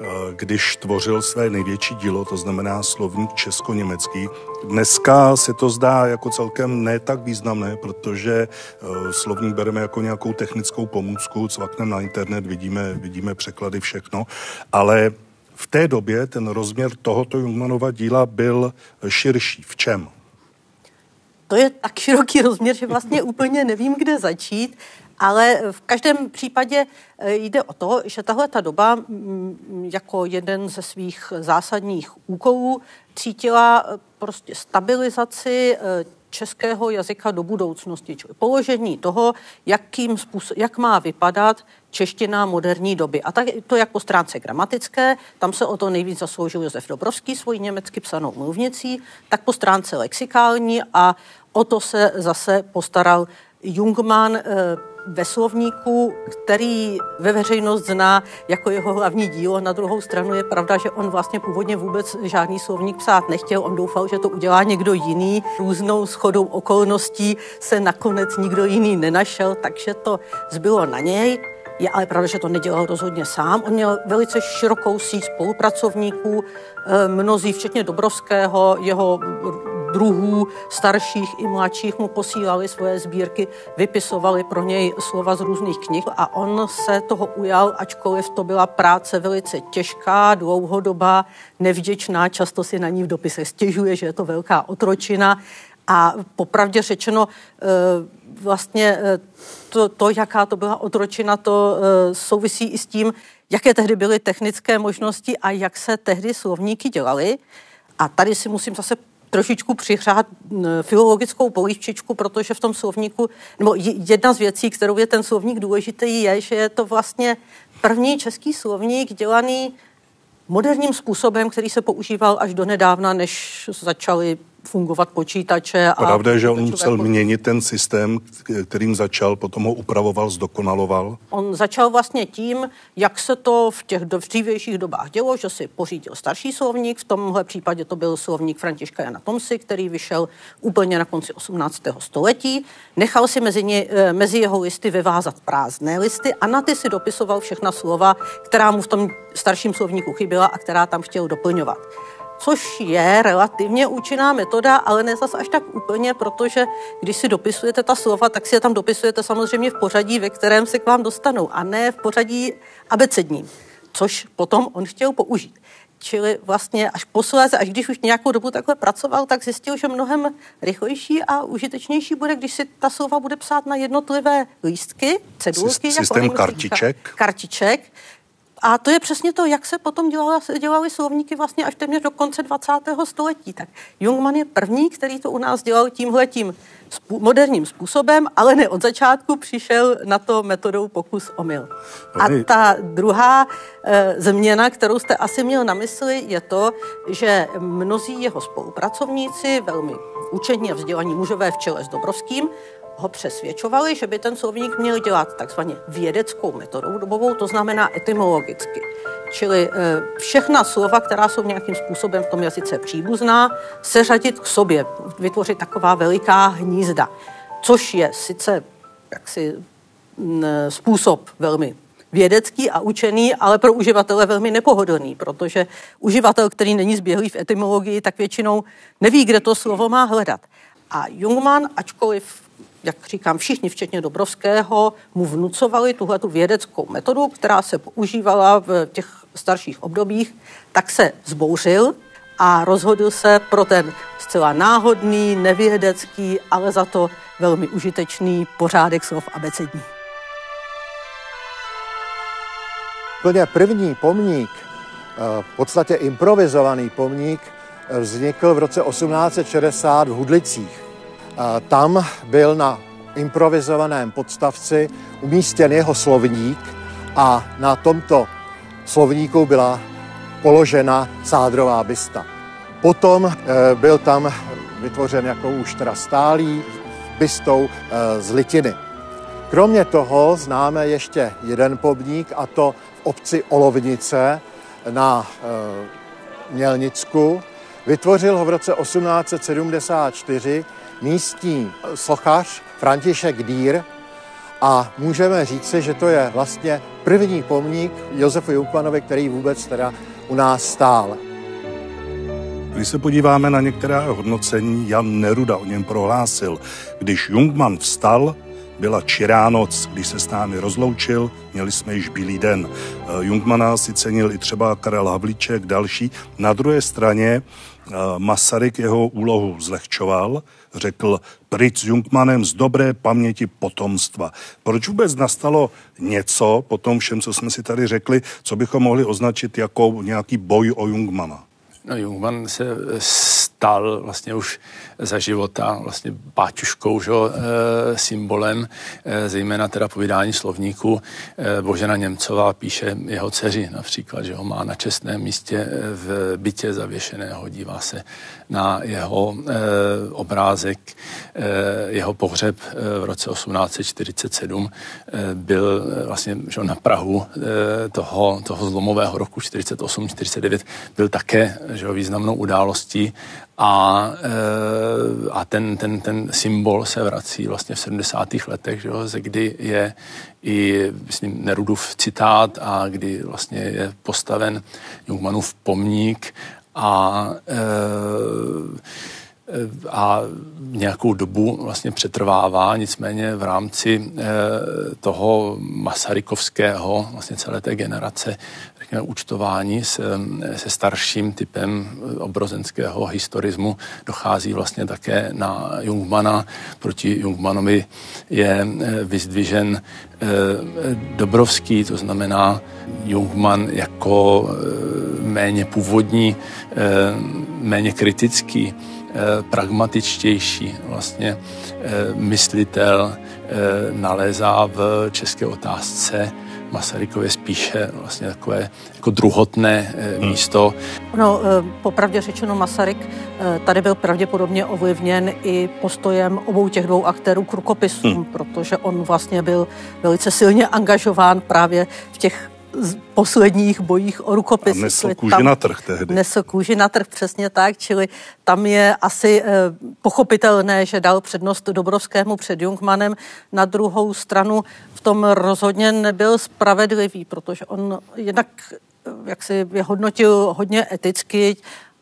Eh, když tvořil své největší dílo, to znamená slovník česko-německý. Dneska se to zdá jako celkem ne tak významné, protože eh, slovník bereme jako nějakou technickou pomůcku, cvakneme na internet, vidíme, vidíme překlady, všechno, ale v té době ten rozměr tohoto Jungmanova díla byl širší. V čem? To je tak široký rozměr, že vlastně úplně nevím, kde začít. Ale v každém případě eh, jde o to, že tahle ta doba jako jeden ze svých zásadních úkolů cítila eh, prostě stabilizaci eh, českého jazyka do budoucnosti, čili položení toho, jakým způsob, jak má vypadat čeština moderní doby. A tak to jak po stránce gramatické, tam se o to nejvíc zasloužil Josef Dobrovský svojí německy psanou mluvnicí, tak po stránce lexikální a o to se zase postaral Jungmann ve slovníku, který ve veřejnost zná jako jeho hlavní dílo. Na druhou stranu je pravda, že on vlastně původně vůbec žádný slovník psát nechtěl. On doufal, že to udělá někdo jiný. Různou schodou okolností se nakonec nikdo jiný nenašel, takže to zbylo na něj. Je ale pravda, že to nedělal rozhodně sám. On měl velice širokou síť spolupracovníků, eh, mnozí, včetně Dobrovského, jeho druhů, starších i mladších, mu posílali svoje sbírky, vypisovali pro něj slova z různých knih a on se toho ujal, ačkoliv to byla práce velice těžká, dlouhodobá, nevděčná, často si na ní v dopise stěžuje, že je to velká otročina a popravdě řečeno, eh, vlastně eh, to, to, jaká to byla otročina, to eh, souvisí i s tím, jaké tehdy byly technické možnosti a jak se tehdy slovníky dělaly. A tady si musím zase trošičku přihřát filologickou polívčičku, protože v tom slovníku, nebo jedna z věcí, kterou je ten slovník důležitý, je, že je to vlastně první český slovník dělaný moderním způsobem, který se používal až do nedávna, než začaly fungovat počítače. A Pravda je, že on musel po... měnit ten systém, kterým začal, potom ho upravoval, zdokonaloval. On začal vlastně tím, jak se to v těch dřívějších dobách dělo, že si pořídil starší slovník, v tomhle případě to byl slovník Františka Jana Tomsy, který vyšel úplně na konci 18. století. Nechal si mezi, ně, eh, mezi jeho listy vyvázat prázdné listy a na ty si dopisoval všechna slova, která mu v tom starším slovníku chyběla a která tam chtěl doplňovat což je relativně účinná metoda, ale ne zas až tak úplně, protože když si dopisujete ta slova, tak si je tam dopisujete samozřejmě v pořadí, ve kterém se k vám dostanou, a ne v pořadí abecedním, což potom on chtěl použít. Čili vlastně až posléze, až když už nějakou dobu takhle pracoval, tak zjistil, že mnohem rychlejší a užitečnější bude, když si ta slova bude psát na jednotlivé lístky, cedulky. Systém kartiček. Kartiček, a to je přesně to, jak se potom dělala, dělali slovníky vlastně až téměř do konce 20. století. Tak Jungmann je první, který to u nás dělal tímhletím spů- moderním způsobem, ale ne od začátku přišel na to metodou pokus omyl. A ta druhá e, změna, kterou jste asi měl na mysli, je to, že mnozí jeho spolupracovníci, velmi učení a vzdělaní mužové v čele s Dobrovským, ho přesvědčovali, že by ten slovník měl dělat takzvaně vědeckou metodou dobovou, to znamená etymologicky. Čili eh, všechna slova, která jsou nějakým způsobem v tom jazyce příbuzná, seřadit k sobě, vytvořit taková veliká hnízda. Což je sice jaksi způsob velmi vědecký a učený, ale pro uživatele velmi nepohodlný, protože uživatel, který není zběhlý v etymologii, tak většinou neví, kde to slovo má hledat. A Jungmann, ačkoliv jak říkám, všichni, včetně Dobrovského, mu vnucovali tuhle tu vědeckou metodu, která se používala v těch starších obdobích, tak se zbouřil a rozhodl se pro ten zcela náhodný, nevědecký, ale za to velmi užitečný pořádek slov abecední. Plně první pomník v podstatě improvizovaný pomník vznikl v roce 1860 v Hudlicích. Tam byl na improvizovaném podstavci umístěn jeho slovník a na tomto slovníku byla položena sádrová bysta. Potom eh, byl tam vytvořen jako už teda stálý bystou eh, z litiny. Kromě toho známe ještě jeden pomník a to v obci Olovnice na eh, Mělnicku. Vytvořil ho v roce 1874 místní sochař František Dýr a můžeme říci, že to je vlastně první pomník Josefu Jungmanovi, který vůbec teda u nás stál. Když se podíváme na některá hodnocení, Jan Neruda o něm prohlásil, když Jungmann vstal, byla čirá noc, když se s námi rozloučil, měli jsme již bílý den. Eh, Jungmana si cenil i třeba Karel Havlíček, další. Na druhé straně Masaryk jeho úlohu zlehčoval, řekl pryč s Jungmanem z dobré paměti potomstva. Proč vůbec nastalo něco po tom všem, co jsme si tady řekli, co bychom mohli označit jako nějaký boj o Jungmana? No, Jungmann se stal vlastně už za života vlastně páťuškou, že, e, symbolem, e, zejména teda po vydání slovníku. E, Božena Němcová píše jeho dceři například, že ho má na čestném místě v bytě zavěšeného, dívá se na jeho e, obrázek, e, jeho pohřeb v roce 1847 e, byl vlastně že na Prahu e, toho, toho zlomového roku 48-49 byl také že významnou událostí a, eh, a ten, ten, ten symbol se vrací vlastně v 70. letech, že jo, kdy je i myslím, Nerudův citát a kdy vlastně je postaven Jungmanův pomník a e, a nějakou dobu vlastně přetrvává, nicméně v rámci toho masarykovského, vlastně celé té generace řekněme, účtování se, se starším typem obrozenského historismu dochází vlastně také na Jungmana. Proti Jungmanovi je eh, vyzdvižen eh, Dobrovský, to znamená Jungman jako eh, méně původní, méně kritický, pragmatičtější vlastně myslitel nalézá v české otázce Masarykově spíše vlastně takové jako druhotné eh, hmm. místo. No, popravdě řečeno Masaryk eh, tady byl pravděpodobně ovlivněn i postojem obou těch dvou aktérů k rukopisům, hmm. protože on vlastně byl velice silně angažován právě v těch posledních bojích o rukopis. A nesl kůži na trh tehdy. Nesl kůži na trh, přesně tak, čili tam je asi eh, pochopitelné, že dal přednost Dobrovskému před Jungmanem. Na druhou stranu v tom rozhodně nebyl spravedlivý, protože on jednak eh, jak si je hodnotil hodně eticky,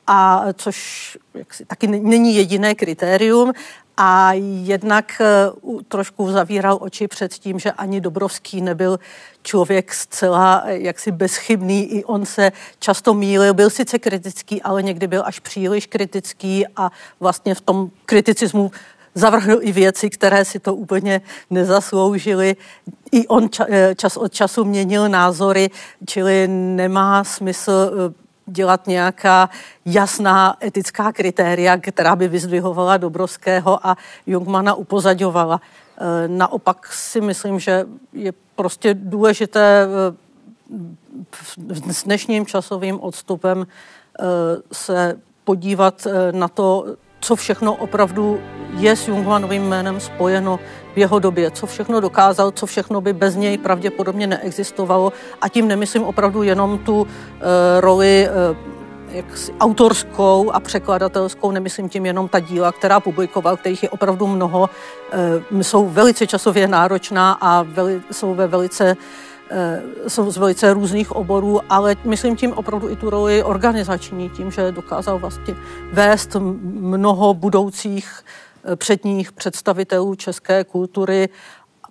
a což jaksi, taky není jediné kritérium, a jednak uh, trošku zavíral oči před tím, že ani Dobrovský nebyl člověk zcela eh, jaksi bezchybný, i on se často mýlil, byl sice kritický, ale někdy byl až příliš kritický a vlastně v tom kriticismu zavrhnul i věci, které si to úplně nezasloužily. I on eh, čas od času měnil názory, čili nemá smysl dělat nějaká jasná etická kritéria, která by vyzdvihovala Dobrovského a Jungmana upozaďovala. E, naopak si myslím, že je prostě důležité s dnešním časovým odstupem e, se podívat na to, co všechno opravdu je s Jungmanovým jménem spojeno v jeho době, co všechno dokázal, co všechno by bez něj pravděpodobně neexistovalo. A tím nemyslím opravdu jenom tu uh, roli uh, jaksi autorskou a překladatelskou, nemyslím tím jenom ta díla, která publikoval, kterých je opravdu mnoho, uh, jsou velice časově náročná a veli, jsou ve velice Eh, jsou z velice různých oborů, ale myslím tím opravdu i tu roli organizační, tím, že dokázal vlastně vést mnoho budoucích eh, předních představitelů české kultury,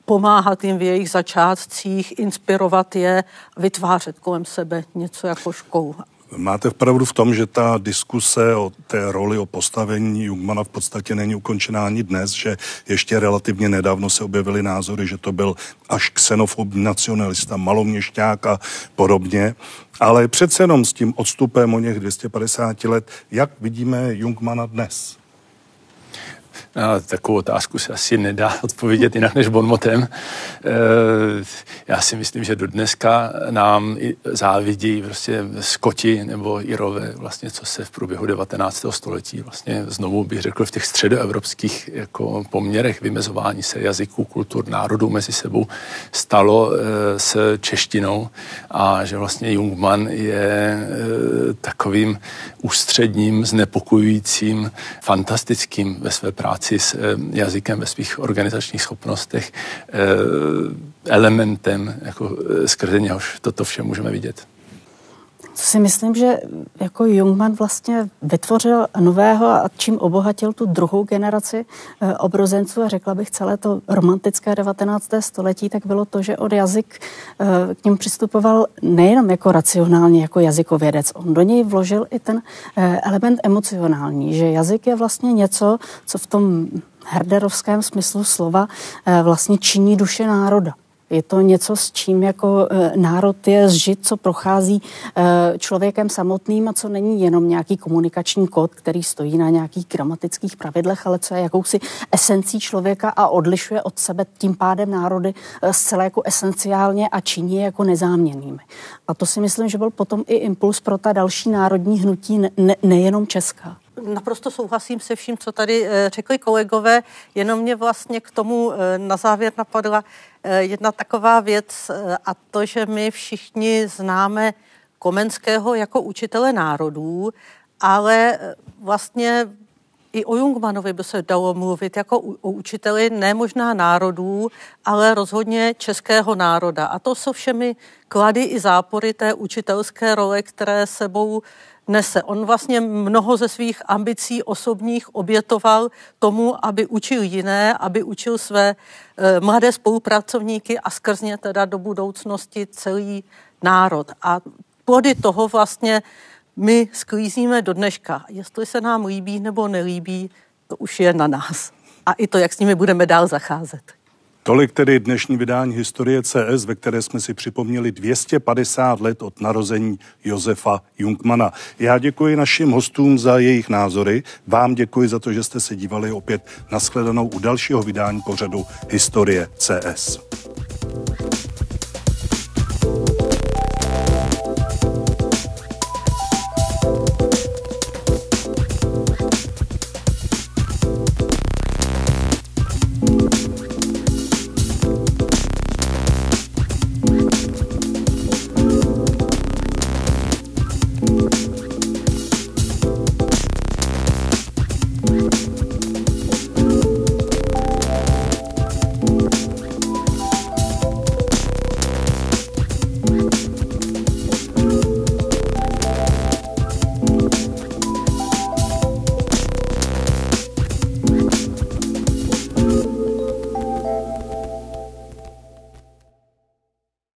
pomáhat jim v jejich začátcích, inspirovat je, vytvářet kolem sebe něco jako školu. Máte pravdu v tom, že ta diskuse o té roli, o postavení Jungmana v podstatě není ukončená ani dnes, že ještě relativně nedávno se objevily názory, že to byl až xenofobní nacionalista, maloměšťák a podobně. Ale přece jenom s tím odstupem o něch 250 let, jak vidíme Jungmana dnes? Na takovou otázku se asi nedá odpovědět jinak než bonmotem. E, já si myslím, že do dneska nám závidí prostě Skoti nebo Irové, vlastně, co se v průběhu 19. století vlastně znovu bych řekl v těch středoevropských jako poměrech vymezování se jazyků, kultur, národů mezi sebou stalo e, s češtinou a že vlastně Jungmann je e, takovým ústředním, znepokojujícím, fantastickým ve své práci s eh, jazykem ve svých organizačních schopnostech eh, elementem, jako eh, skrze něhož toto vše můžeme vidět si myslím, že jako Jungmann vlastně vytvořil nového a čím obohatil tu druhou generaci e, obrozenců a řekla bych celé to romantické 19. století, tak bylo to, že od jazyk e, k ním přistupoval nejenom jako racionálně, jako jazykovědec. On do něj vložil i ten e, element emocionální, že jazyk je vlastně něco, co v tom herderovském smyslu slova vlastně činí duše národa. Je to něco, s čím jako e, národ je zžit, co prochází e, člověkem samotným a co není jenom nějaký komunikační kód, který stojí na nějakých gramatických pravidlech, ale co je jakousi esencí člověka a odlišuje od sebe tím pádem národy e, zcela jako esenciálně a činí jako nezáměnými. A to si myslím, že byl potom i impuls pro ta další národní hnutí, ne, nejenom česká naprosto souhlasím se vším, co tady eh, řekli kolegové, jenom mě vlastně k tomu eh, na závěr napadla eh, jedna taková věc a to, že my všichni známe Komenského jako učitele národů, ale vlastně i o Jungmanovi by se dalo mluvit jako o učiteli ne možná národů, ale rozhodně českého národa. A to jsou všemi klady i zápory té učitelské role, které sebou nese. On vlastně mnoho ze svých ambicí osobních obětoval tomu, aby učil jiné, aby učil své e, mladé spolupracovníky a skrzně teda do budoucnosti celý národ. A plody toho vlastně my sklízíme do dneška. Jestli se nám líbí nebo nelíbí, to už je na nás. A i to, jak s nimi budeme dál zacházet. Tolik tedy dnešní vydání Historie CS, ve které jsme si připomněli 250 let od narození Josefa Jungmana. Já děkuji našim hostům za jejich názory. Vám děkuji za to, že jste se dívali opět na u dalšího vydání pořadu Historie CS.